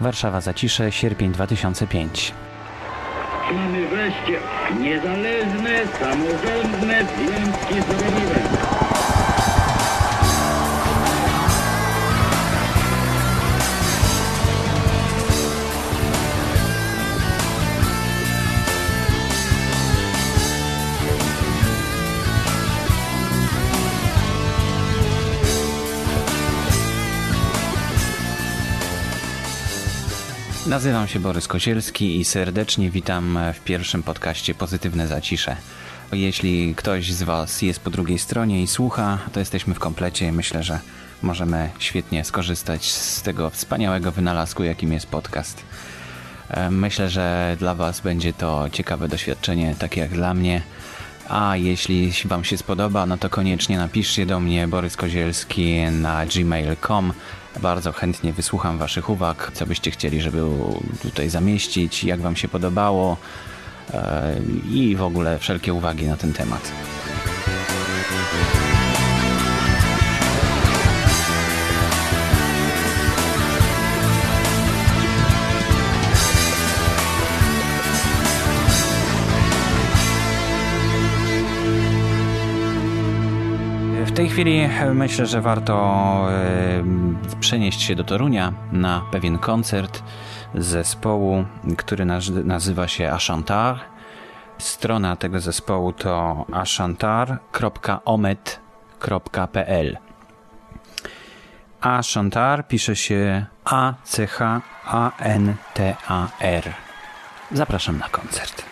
Warszawa Zacisze, sierpień 2005. Mamy wreszcie niezależne, samorządne związki zawodowe. Nazywam się Borys Kozielski i serdecznie witam w pierwszym podcaście Pozytywne Zacisze. Jeśli ktoś z Was jest po drugiej stronie i słucha, to jesteśmy w komplecie. Myślę, że możemy świetnie skorzystać z tego wspaniałego wynalazku, jakim jest podcast. E, myślę, że dla Was będzie to ciekawe doświadczenie, takie jak dla mnie. A jeśli Wam się spodoba, no to koniecznie napiszcie do mnie Borys Kozielski na gmail.com bardzo chętnie wysłucham Waszych uwag, co byście chcieli, żeby tutaj zamieścić, jak Wam się podobało e, i w ogóle wszelkie uwagi na ten temat. Tej chwili e, myślę, że warto e, przenieść się do Torunia na pewien koncert zespołu, który nazywa się Ashantar. Strona tego zespołu to ashantar.omet.pl Ashantar pisze się A-C-H-A-N-T-A-R. Zapraszam na koncert.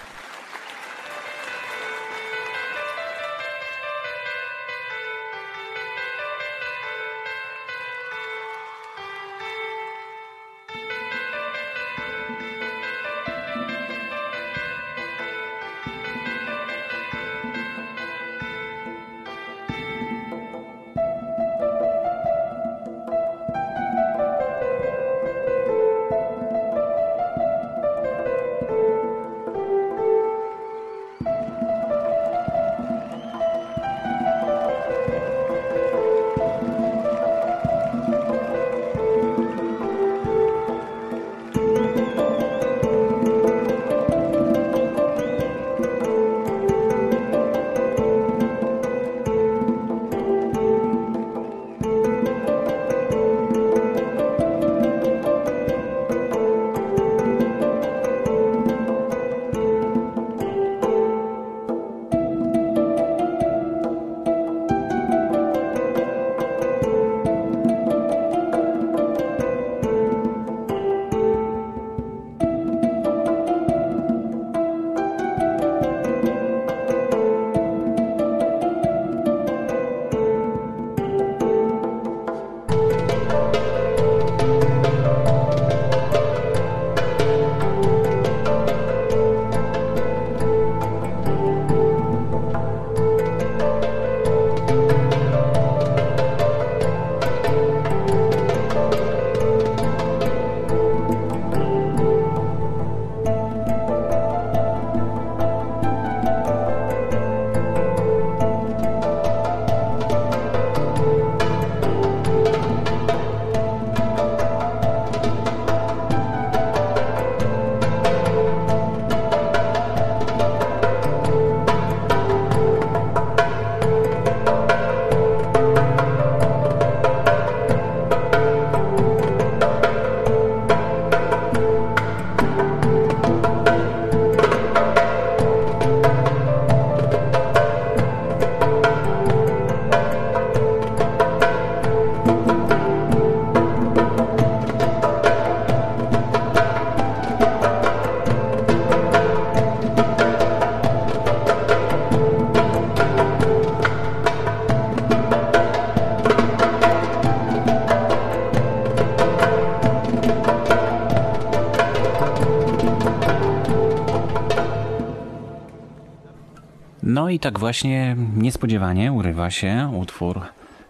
No i tak właśnie niespodziewanie urywa się utwór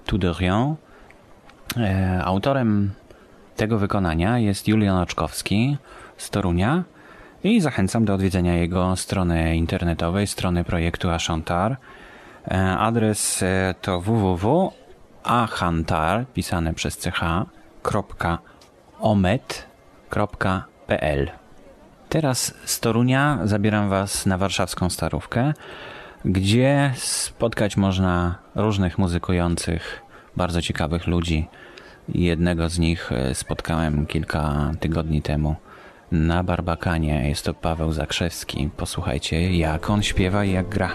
Tout de rien. E, autorem tego wykonania jest Julian Oczkowski z Torunia i zachęcam do odwiedzenia jego strony internetowej, strony projektu Achantar. E, adres e, to www.achantar, pisane przez ch.omet.pl Teraz z Torunia zabieram Was na warszawską starówkę gdzie spotkać można różnych muzykujących, bardzo ciekawych ludzi. Jednego z nich e, spotkałem kilka tygodni temu na Barbakanie. Jest to Paweł Zakrzewski. Posłuchajcie, jak on śpiewa i jak gra.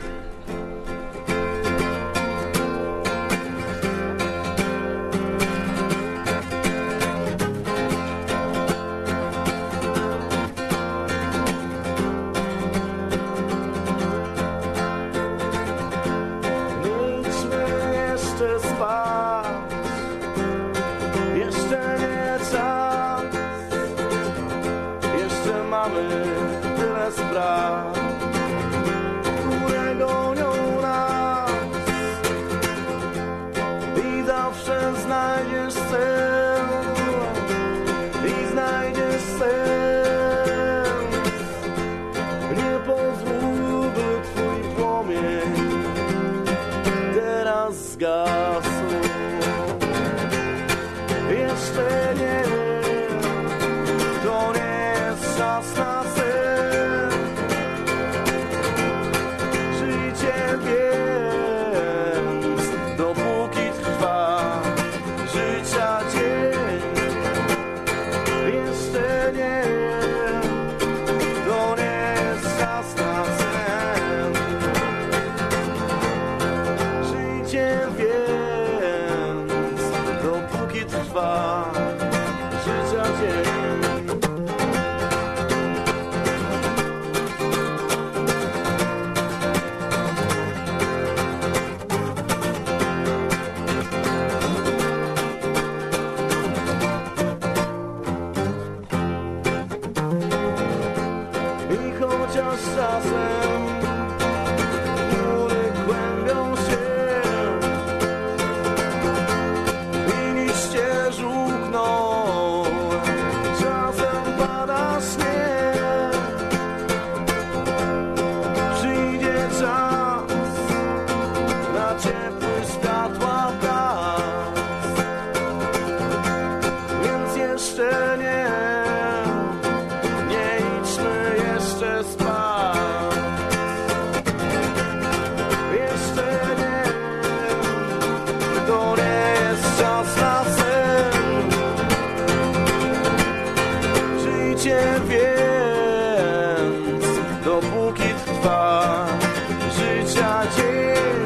to Yeah.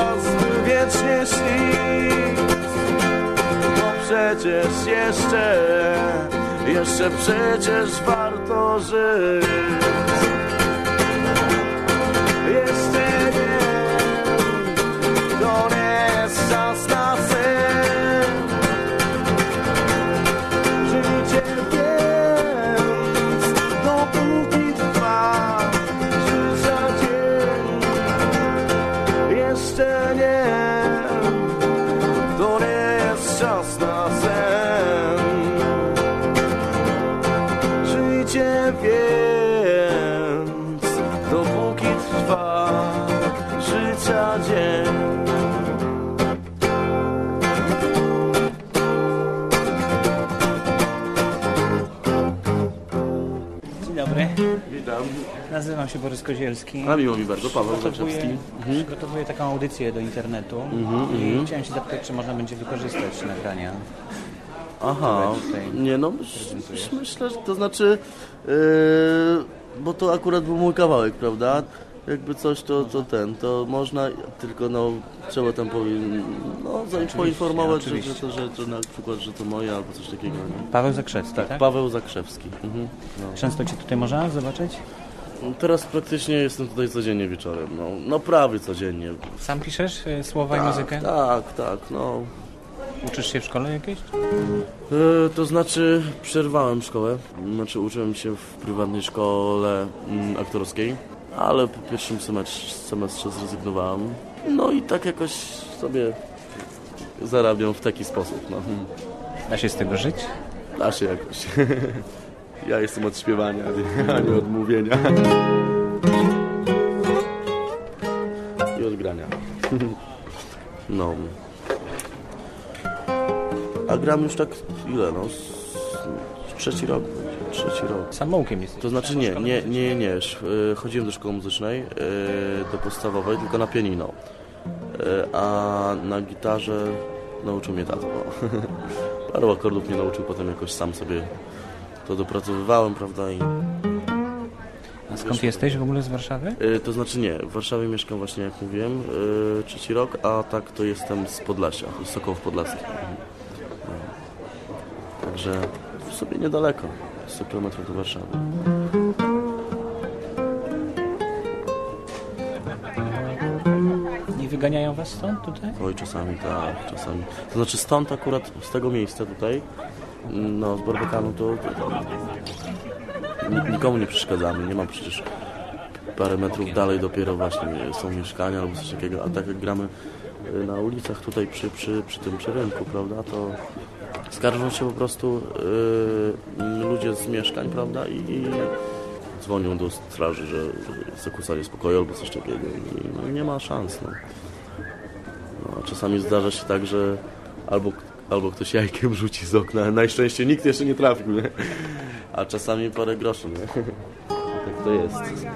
prostu wiecznie śnić Bo przecież jeszcze, jeszcze przecież warto żyć. Kozielski. A miło mi bardzo, Paweł Zaczewski. Mhm. Przygotowuję taką audycję do internetu mhm, i mhm. chciałem się zapytać, czy można będzie wykorzystać nagrania. Aha, nie no, myślę, że to znaczy, yy, bo to akurat był mój kawałek, prawda? jakby coś, to, to ten, to można, tylko no, trzeba tam powin, no, oczywiście, poinformować, że, że, to, że, że na przykład, że to moje albo coś takiego. Nie? Paweł Zakrzewski, tak? tak? Paweł Zakrzewski. Mhm. No. Często Cię tutaj można zobaczyć? Teraz praktycznie jestem tutaj codziennie wieczorem, no, no prawie codziennie. Sam piszesz y, słowa i Tak, muzykę? tak, tak, no. Uczysz się w szkole jakiejś? E, to znaczy przerwałem szkołę, znaczy uczyłem się w prywatnej szkole mm, aktorskiej, ale po pierwszym semestrze, semestrze zrezygnowałem. No i tak jakoś sobie zarabiam w taki sposób, no. Da się z tego żyć? Da się jakoś. Ja jestem od śpiewania, a nie- od mówienia. I od grania. No. A gram już tak ile, no? Trzeci rok. Trzeci rok. Samoukiem jesteś. To znaczy nie, nie, nie, nie. Y, Chodziłem do szkoły muzycznej, y, do podstawowej, tylko na pianino. Y, A na gitarze nauczył mnie tato. Paru akordów mnie nauczył, potem jakoś sam sobie to dopracowywałem, prawda? I, A skąd jesteś w ogóle z Warszawy? y, to znaczy nie, w Warszawie mieszkam właśnie, jak mówiłem, y, trzeci rok, a tak to jestem z Podlasia, z Sokołów Podlaskich. No. Także sobie niedaleko, 100 km do Warszawy. Nie wyganiają was stąd tutaj? Oj, czasami tak, czasami. To znaczy stąd akurat, z tego miejsca tutaj, no z Barbakanu to, to, to ni- nikomu nie przeszkadzamy, nie ma przecież parę metrów dalej dopiero właśnie są mieszkania albo coś takiego, a tak jak gramy y, na ulicach tutaj przy, przy, przy tym przy rynku, prawda, to skarżą się po prostu y, ludzie z mieszkań, prawda, i, i dzwonią do straży, że, zakłócali spokoju albo coś takiego i no, nie ma szans, no. No, czasami zdarza się tak, że albo, albo ktoś jajkiem rzuci z okna, najszczęściej nikt jeszcze nie trafił, nie? a czasami parę groszy, nie? tak to jest.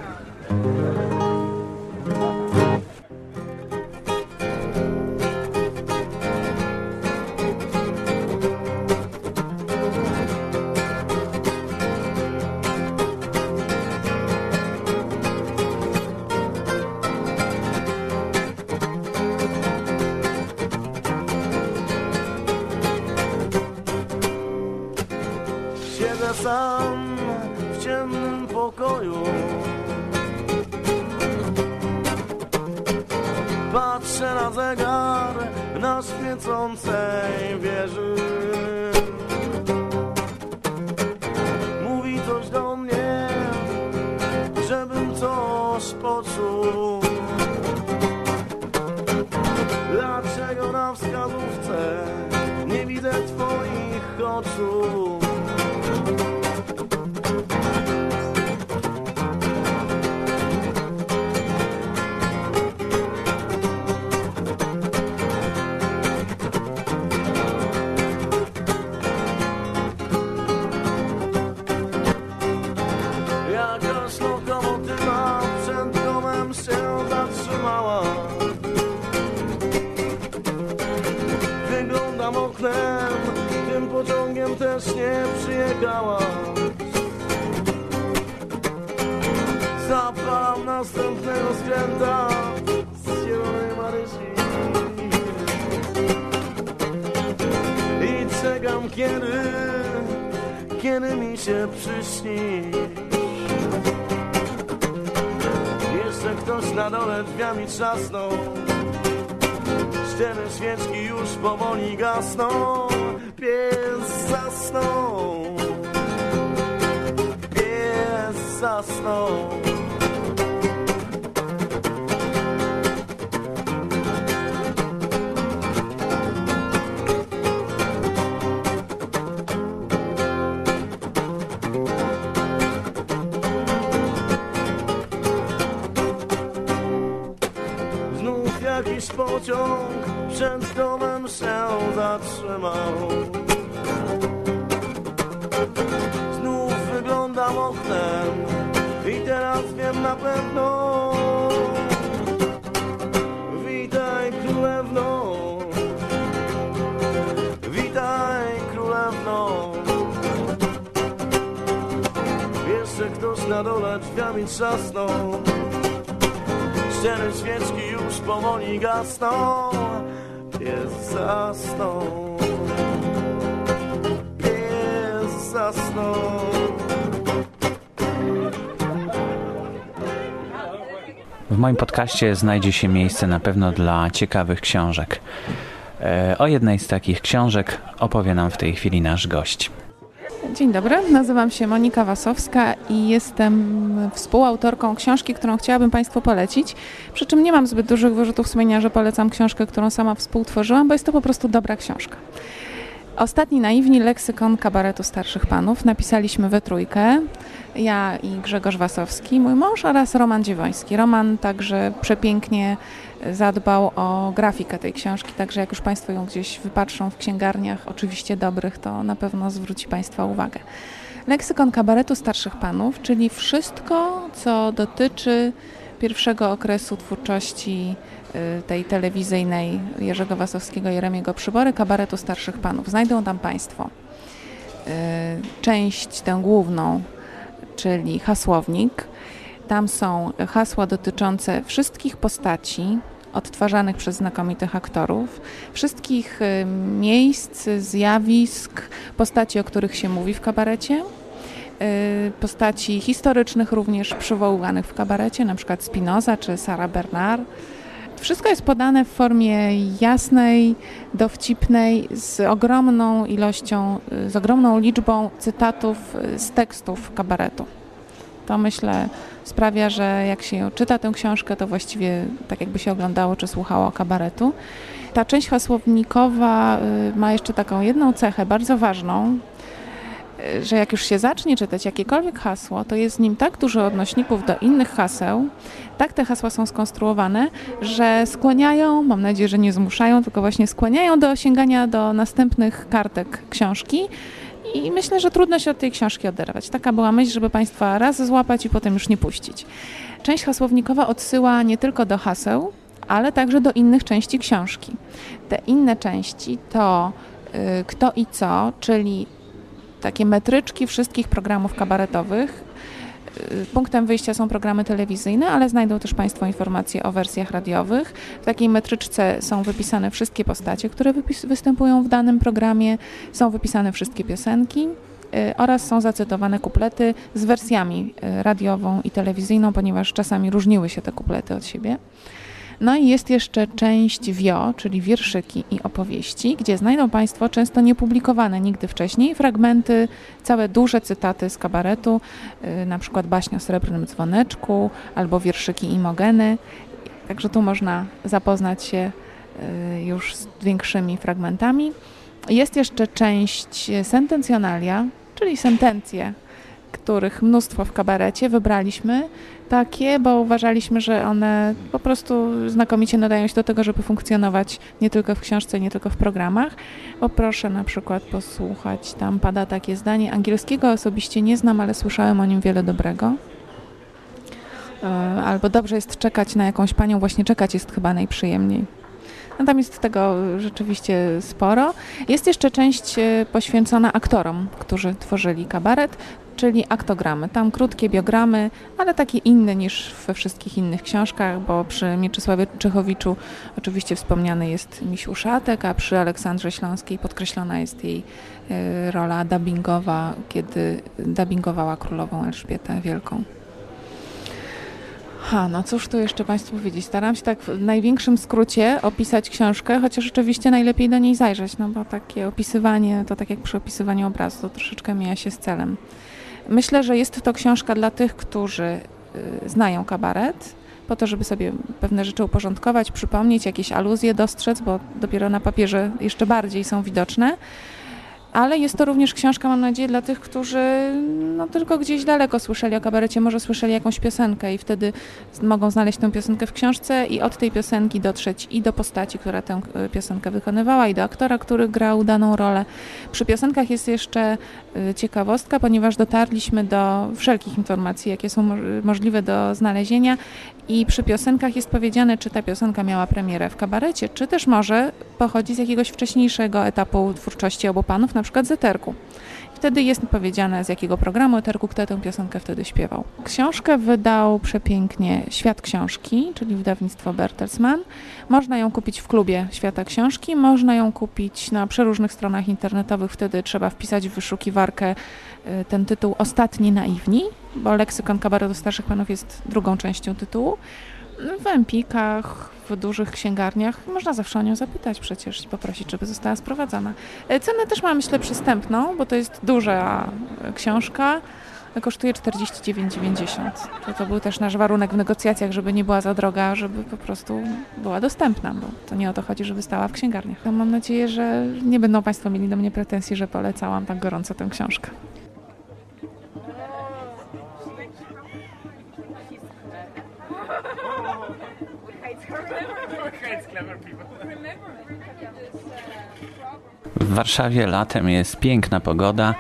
Oknem, tym pociągiem też nie przyjechała Zapalam następnego skręta z zielonej Marysi. I czekam kiedy, kiedy mi się przyśni. Jeszcze ktoś na dole drzwiami trzasnął Ściany świeczki już powoli gasną Pies zasnął. Pies zasnął zatrzymał Znów wyglądam oknem i teraz wiem na pewno. Witaj królewno. Witaj królewno. Jeszcze ktoś na dole drzwiami trzasnął. Ściany świeczki już powoli gasną. Pies zasnął zasnął W moim podcaście znajdzie się miejsce na pewno dla ciekawych książek. E, O jednej z takich książek opowie nam w tej chwili nasz gość. Dzień dobry, nazywam się Monika Wasowska i jestem współautorką książki, którą chciałabym Państwu polecić. Przy czym nie mam zbyt dużych wyrzutów sumienia, że polecam książkę, którą sama współtworzyłam, bo jest to po prostu dobra książka. Ostatni naiwni leksykon kabaretu starszych panów napisaliśmy we trójkę. Ja i Grzegorz Wasowski, mój mąż oraz Roman Dziewoński. Roman także przepięknie zadbał o grafikę tej książki, także jak już Państwo ją gdzieś wypatrzą w księgarniach, oczywiście dobrych, to na pewno zwróci Państwa uwagę. Leksykon kabaretu starszych panów, czyli wszystko, co dotyczy pierwszego okresu twórczości y, tej telewizyjnej Jerzego Wasowskiego i Jeremiego Przybory, kabaretu starszych panów. Znajdą tam Państwo y, część tę główną, czyli hasłownik. Tam są hasła dotyczące wszystkich postaci odtwarzanych przez znakomitych aktorów, wszystkich y, miejsc, zjawisk, postaci, o których się mówi w kabarecie, postaci historycznych również przywoływanych w kabarecie, na przykład Spinoza czy Sara Bernard. Wszystko jest podane w formie jasnej, dowcipnej, z ogromną ilością, y, z ogromną liczbą cytatów y, z tekstów kabaretu. To myślę sprawia, że jak się czyta tę książkę, to właściwie tak jakby się oglądało czy słuchało kabaretu. Ta część hasłownikowa y, ma jeszcze taką jedną cechę bardzo ważną, y, że jak już się zacznie czytać jakiekolwiek hasło, to jest w nim tak dużo odnośników do innych haseł, tak te hasła są skonstruowane, że skłaniają, mam nadzieję, że nie zmuszają, tylko właśnie skłaniają do sięgania do następnych kartek książki. I myślę, że trudno się od tej książki oderwać. Taka była myśl, żeby Państwa raz złapać i potem już nie puścić. Część hasłownikowa odsyła nie tylko do haseł, ale także do innych części książki. Te inne części to y, kto i co, czyli takie metryczki wszystkich programów kabaretowych. Y, Punktem wyjścia są programy telewizyjne, ale znajdą też Państwo informacje o wersjach radiowych. W takiej metryczce są wypisane wszystkie postacie, które występują w danym programie, są wypisane wszystkie piosenki y, oraz są zacytowane kuplety z wersjami y, radiową i telewizyjną, ponieważ czasami różniły się te kuplety od siebie. No i jest jeszcze część WIO, czyli wierszyki i opowieści, gdzie znajdą Państwo często niepublikowane nigdy wcześniej fragmenty, całe duże cytaty z kabaretu, y, na przykład baśń o srebrnym dzwoneczku albo wierszyki Imogeny. Także tu można zapoznać się y, już z większymi fragmentami. Jest jeszcze część sentencjonalia, czyli sentencje, których mnóstwo w kabarecie wybraliśmy takie, bo uważaliśmy, że one po prostu znakomicie nadają się do tego, żeby funkcjonować nie tylko w książce, nie tylko w programach. Poproszę na przykład posłuchać, tam pada takie zdanie. Angielskiego osobiście nie znam, ale słyszałem o nim wiele dobrego. E, Albo dobrze jest czekać na jakąś panią, właśnie czekać jest chyba najprzyjemniej. No tam jest tego rzeczywiście sporo. Jest jeszcze część e, poświęcona aktorom, którzy tworzyli kabaret, czyli aktogramy. Tam krótkie biogramy, ale takie inne niż we wszystkich innych książkach, bo przy Mieczysławie Czechowiczu oczywiście wspomniany jest Misiu Szatek, a przy Aleksandrze Śląskiej podkreślona jest jej e, rola dubbingowa, kiedy dubbingowała królową Elżbietę Wielką. Ha, no cóż tu jeszcze Państwu powiedzieć? Staram się tak w największym skrócie opisać książkę, chociaż oczywiście najlepiej do niej zajrzeć, no bo takie opisywanie, to tak jak przy opisywaniu obrazu, to troszeczkę mija się z celem. Myślę, że jest to książka dla tych, którzy y, znają kabaret, po to, żeby sobie pewne rzeczy uporządkować, przypomnieć, jakieś aluzje dostrzec, bo dopiero na papierze jeszcze bardziej są widoczne. Ale jest to również książka, mam nadzieję, dla tych, którzy no, tylko gdzieś daleko słyszeli o kabarecie, może słyszeli jakąś piosenkę i wtedy mogą znaleźć tę piosenkę w książce i od tej piosenki dotrzeć i do postaci, która tę e, piosenkę wykonywała, i do aktora, który grał daną rolę. Przy piosenkach jest jeszcze e, ciekawostka, ponieważ dotarliśmy do wszelkich informacji, jakie są mo- możliwe do znalezienia i przy piosenkach jest powiedziane, czy ta piosenka miała premierę w kabarecie, czy też może pochodzi z jakiegoś wcześniejszego etapu twórczości obu panów, na przykład z eterku. wtedy jest powiedziane, z jakiego programu eterku kto tę piosenkę wtedy śpiewał. Książkę wydał przepięknie Świat Książki, czyli wydawnictwo Bertelsmann. Można ją kupić w klubie Świata Książki, można ją kupić na przeróżnych stronach internetowych. Wtedy trzeba wpisać w wyszukiwarkę y, ten tytuł Ostatni Naiwni, bo leksykon kabaretu starszych panów jest drugą częścią tytułu. W Empikach, w dużych księgarniach można zawsze o nią zapytać przecież i poprosić, żeby została sprowadzona. E, Cenę też ma myślę przystępną, bo to jest duża książka. Kosztuje 49,90. To, to był też nasz warunek w negocjacjach, żeby nie była za droga, żeby po prostu była dostępna, bo to nie o to chodzi, żeby stała w księgarniach. Mam nadzieję, że nie będą Państwo mieli do mnie pretensji, że polecałam tak gorąco tę książkę. W Warszawie latem jest piękna pogoda.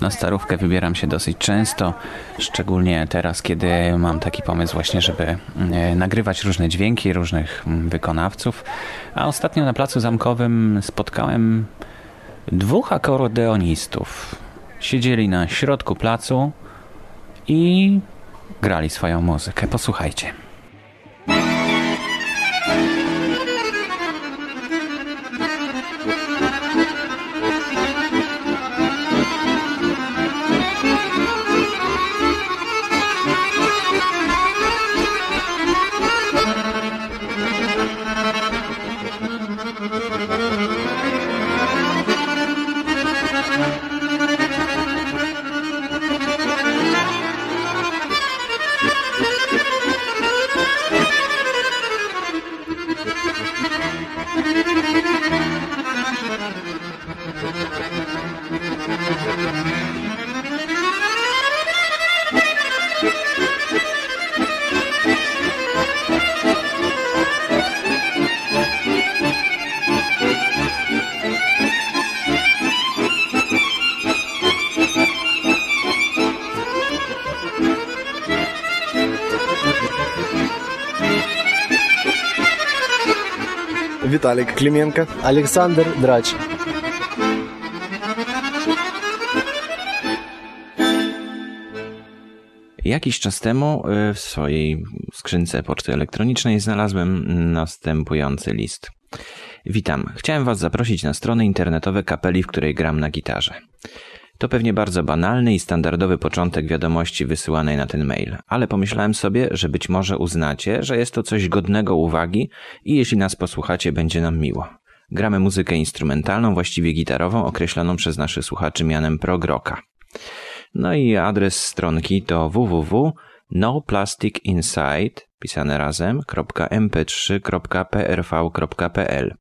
Na starówkę wybieram się dosyć często, szczególnie teraz, kiedy mam taki pomysł właśnie, żeby e, nagrywać różne dźwięki różnych mm, wykonawców. A ostatnio na placu zamkowym spotkałem dwóch akordeonistów. Siedzieli na środku placu i grali swoją muzykę. Posłuchajcie. Виталик Клименко. Александр Драч. Jakiś czas temu y, w swojej skrzynce poczty elektronicznej znalazłem następujący list. Witam. Chciałem Was zaprosić na strony internetowe kapeli, w której gram na gitarze. To pewnie bardzo banalny i standardowy początek wiadomości wysyłanej na ten mail, ale pomyślałem sobie, że być może uznacie, że jest to coś godnego uwagi i jeśli nas posłuchacie, będzie nam miło. Gramy muzykę instrumentalną, właściwie gitarową, określoną przez naszych słuchaczy mianem prog rocka. No i adres stronki to www.noplastikinside, pisane razem, .mp3.prv.pl.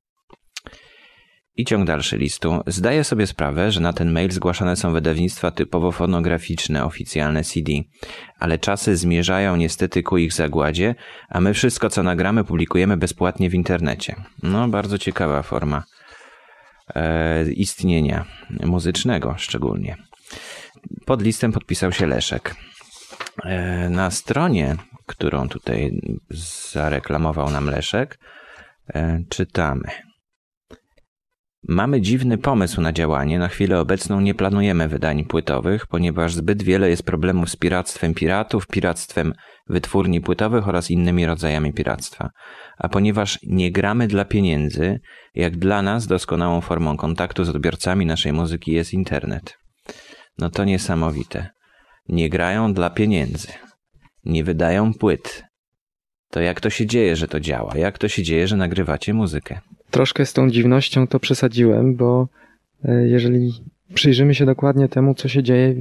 I ciąg dalszy listu. Zdaję sobie sprawę, że na ten mail zgłaszane są wydawnictwa typowo fonograficzne, oficjalne CD, ale czasy zmierzają niestety ku ich zagładzie, a my wszystko, co nagramy, publikujemy bezpłatnie w internecie. No, bardzo ciekawa forma e, istnienia muzycznego szczególnie. Pod listem podpisał się Leszek. E, Na stronie, którą tutaj zareklamował nam Leszek, e, czytamy. Mamy dziwny pomysł na działanie. Na chwilę obecną nie planujemy wydań płytowych, ponieważ zbyt wiele jest problemów z piractwem piratów, piractwem wytwórni płytowych oraz innymi rodzajami piractwa. A ponieważ nie gramy dla pieniędzy, jak dla nas doskonałą formą kontaktu z odbiorcami naszej muzyki jest internet. No to niesamowite. Nie grają dla pieniędzy. Nie wydają płyt. To jak to się dzieje, że to działa? Jak to się dzieje, że nagrywacie muzykę? Troszkę z tą dziwnością to przesadziłem, bo e, jeżeli przyjrzymy się dokładnie temu, co się dzieje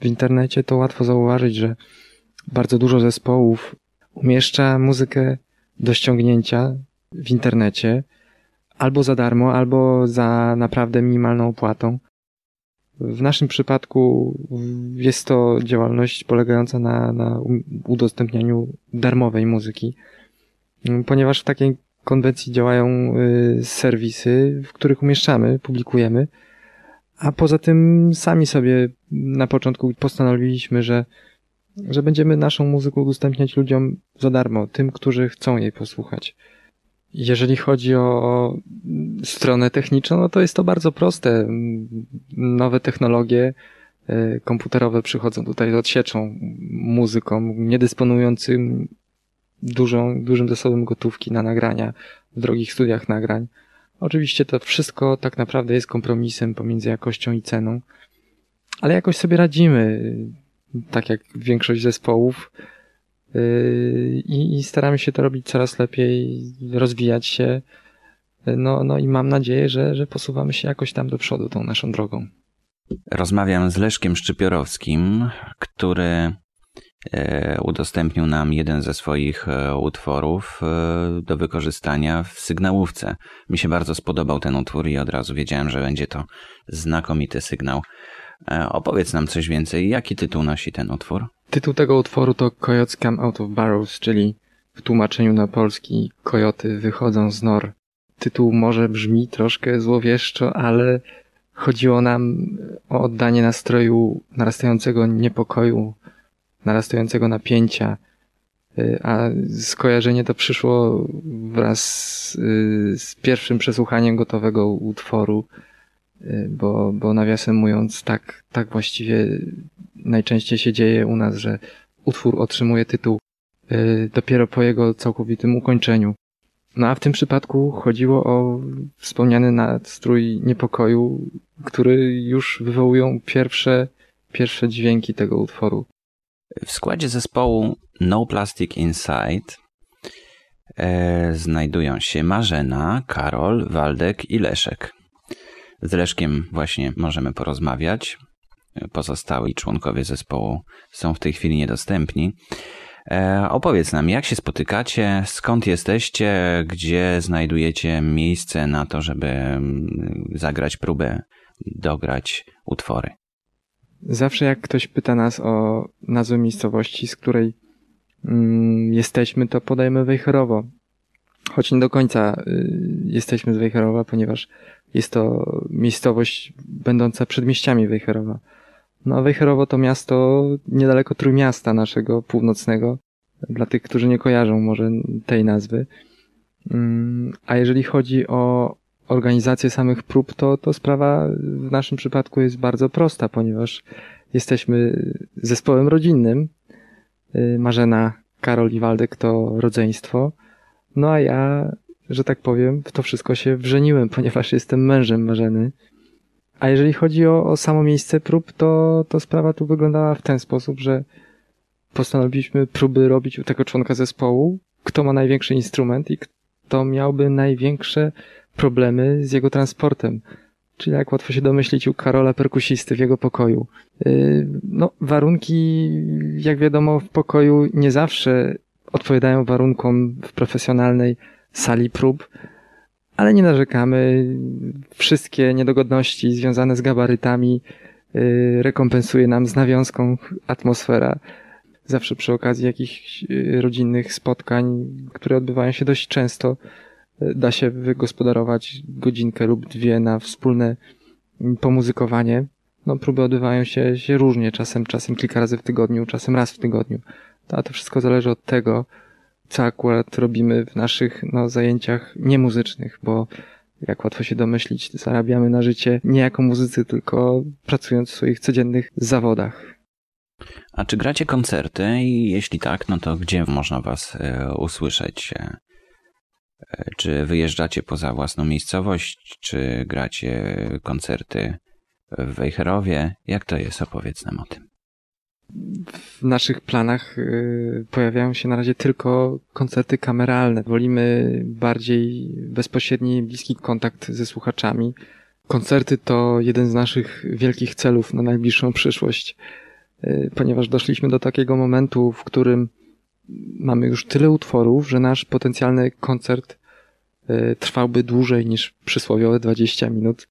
w internecie, to łatwo zauważyć, że bardzo dużo zespołów umieszcza muzykę do ściągnięcia w internecie albo za darmo, albo za naprawdę minimalną opłatą. W naszym przypadku jest to działalność polegająca na, na udostępnianiu darmowej muzyki, ponieważ w takiej konwencji działają y, serwisy, w których umieszczamy, publikujemy, a poza tym sami sobie na początku postanowiliśmy, że, że będziemy naszą muzykę udostępniać ludziom za darmo, tym, którzy chcą jej posłuchać. Jeżeli chodzi o stronę techniczną, no to jest to bardzo proste. Nowe technologie e, komputerowe przychodzą tutaj z odsieczą muzyką, niedysponującym dużą, dużym zasobem gotówki na nagrania w drogich studiach nagrań. Oczywiście to wszystko tak naprawdę jest kompromisem pomiędzy jakością i ceną, ale jakoś sobie radzimy, tak jak większość zespołów. Yy, I, I staramy się to robić coraz lepiej, rozwijać się. No, no i mam nadzieję, że, że posuwamy się jakoś tam do przodu tą naszą drogą. Rozmawiam z Leszkiem Szczypiorowskim, który udostępnił nam jeden ze swoich e, utworów e, do wykorzystania w sygnałówce. Mi się bardzo spodobał ten utwór i od razu wiedziałem, że będzie to znakomity sygnał. Opowiedz nam coś więcej. Jaki tytuł nosi ten utwór? Tytuł tego utworu to Coyotes Come Out of Barrows, czyli w tłumaczeniu na polski Kojoty wychodzą z nor. Tytuł może brzmi troszkę złowieszczo, ale chodziło nam o oddanie nastroju narastającego niepokoju, narastającego napięcia, y, a skojarzenie to przyszło wraz z pierwszym przesłuchaniem gotowego utworu, y, bo, bo nawiasem mówiąc, tak, tak właściwie najczęściej się dzieje u nas, że utwór otrzymuje tytuł y, dopiero po jego całkowitym ukończeniu. No a w tym przypadku chodziło o wspomniany nastrój niepokoju, który już wywołują pierwsze, pierwsze dźwięki tego utworu. W składzie zespołu No Plastic Inside e, znajdują się Marzena, Karol, Waldek i Leszek. Z Leszkiem właśnie możemy porozmawiać. Pozostali członkowie zespołu są w tej chwili niedostępni. E, opowiedz nam, jak się spotykacie, skąd jesteście, gdzie znajdujecie miejsce na to, żeby mm, zagrać próbę, dograć utwory. Zawsze jak ktoś pyta nas o nazwę miejscowości, z której mm, jesteśmy, to podajemy Wejherowo. Choć nie do końca y, jesteśmy z Wejherowa, ponieważ jest to miejscowość będąca przedmieściami Wejherowa. No, Wejherowo to miasto niedaleko Trójmiasta naszego północnego, dla tych, którzy nie kojarzą może tej nazwy. Mm, a jeżeli chodzi o organizację samych prób, to, to sprawa w naszym przypadku jest bardzo prosta, ponieważ jesteśmy zespołem rodzinnym. Y, Marzena, Karol i Waldek to rodzeństwo. No a ja, że tak powiem, w to wszystko się wrzeniłem, ponieważ jestem mężem Marzeny. A jeżeli chodzi o, o samo miejsce prób, to, to sprawa tu wyglądała w ten sposób, że postanowiliśmy próby robić u tego członka zespołu, kto ma największy instrument i kto miałby największe problemy z jego transportem. Czyli jak łatwo się domyślić u Karola perkusisty w jego pokoju. Yy, no, warunki, jak wiadomo, w pokoju nie zawsze odpowiadają warunkom w profesjonalnej sali prób ale nie narzekamy. Wszystkie niedogodności związane z gabarytami y, rekompensuje nam z nawiązką atmosfera. Zawsze przy okazji jakichś y, rodzinnych spotkań, które odbywają się dość często, y, da się wygospodarować godzinkę lub dwie na wspólne pomuzykowanie. No, próby odbywają się, się różnie, czasem, czasem kilka razy w tygodniu, czasem raz w tygodniu. A to wszystko zależy od tego, co akurat robimy w naszych no, zajęciach niemuzycznych, bo jak łatwo się domyślić, zarabiamy na życie nie jako muzycy, tylko pracując w swoich codziennych zawodach. A czy gracie koncerty i jeśli tak, no to gdzie można was e, usłyszeć? Czy wyjeżdżacie poza własną miejscowość, czy gracie koncerty w Wejherowie? Jak to jest? Opowiedz nam o tym w naszych planach y, pojawiają się na razie tylko koncerty kameralne. Wolimy bardziej bezpośredni, bliski kontakt ze słuchaczami. Koncerty to jeden z naszych wielkich celów na najbliższą przyszłość, y, ponieważ doszliśmy do takiego momentu, w którym mamy już tyle utworów, że nasz potencjalny koncert y, trwałby dłużej niż przysłowiowe 20 minut.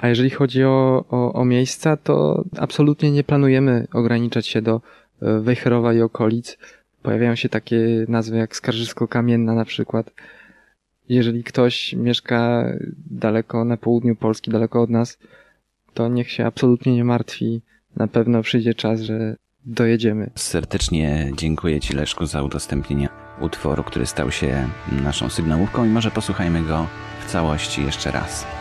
A jeżeli chodzi o, o, o miejsca, to absolutnie nie planujemy ograniczać się do e, Wejherowa i okolic. Pojawiają się takie nazwy jak Skarżysko-Kamienna na przykład. Jeżeli ktoś mieszka daleko na południu Polski, daleko od nas, to niech się absolutnie nie martwi. Na pewno przyjdzie czas, że dojedziemy. Serdecznie dziękuję Ci Leszku za udostępnienie utworu, który stał się naszą sygnałówką i może posłuchajmy go w całości jeszcze raz.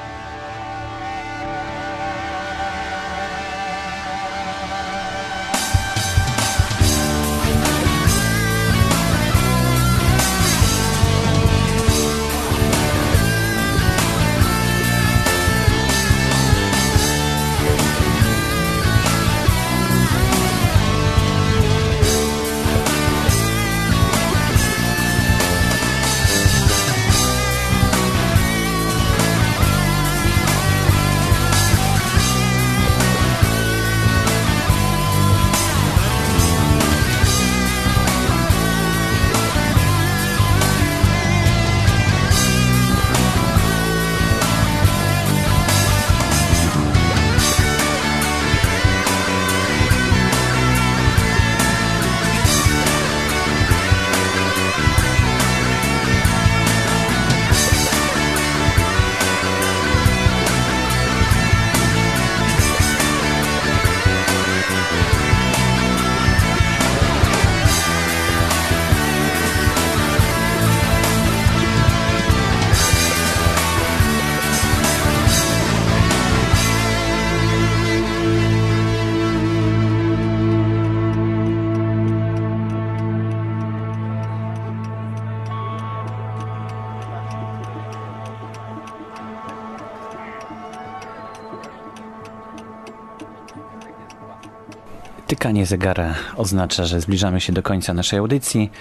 Tykanie zegara oznacza, że zbliżamy się do końca naszej audycji.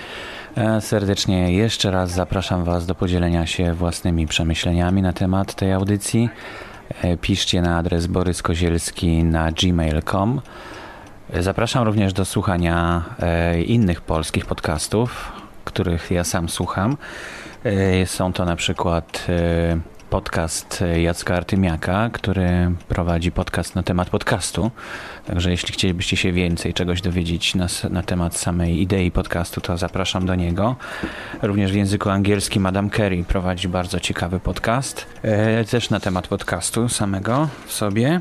E, serdecznie jeszcze raz zapraszam Was do podzielenia się własnymi przemyśleniami na temat tej audycji. E, piszcie na adres boryskozielski na gmail.com. E, zapraszam również do słuchania innych polskich podcastów, których ja sam słucham. Są to na przykład podcast Jacka Artymiaka, który prowadzi podcast na temat podcastu. Także jeśli chcielibyście się więcej czegoś dowiedzieć na, na temat samej idei podcastu, to zapraszam do niego. Również w języku angielskim Adam Kerry prowadzi bardzo ciekawy podcast, e, też na temat podcastu samego w sobie.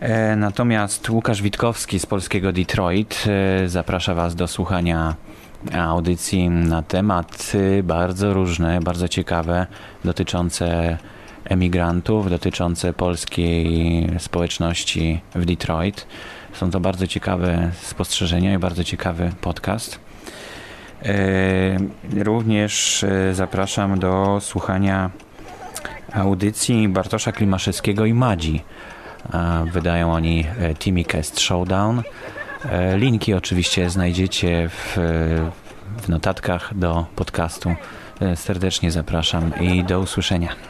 E, natomiast Łukasz Witkowski z polskiego Detroit e, zaprasza Was do słuchania audycji na tematy bardzo różne, bardzo ciekawe, dotyczące emigrantów, dotyczące polskiej społeczności w Detroit. Są to bardzo ciekawe spostrzeżenia i bardzo ciekawy podcast. E, również e, zapraszam do słuchania audycji Bartosza Klimaszewskiego i Madzi. Wydają oni e, Timicast Showdown. Linki oczywiście znajdziecie w, w notatkach do podcastu. Serdecznie zapraszam i do usłyszenia.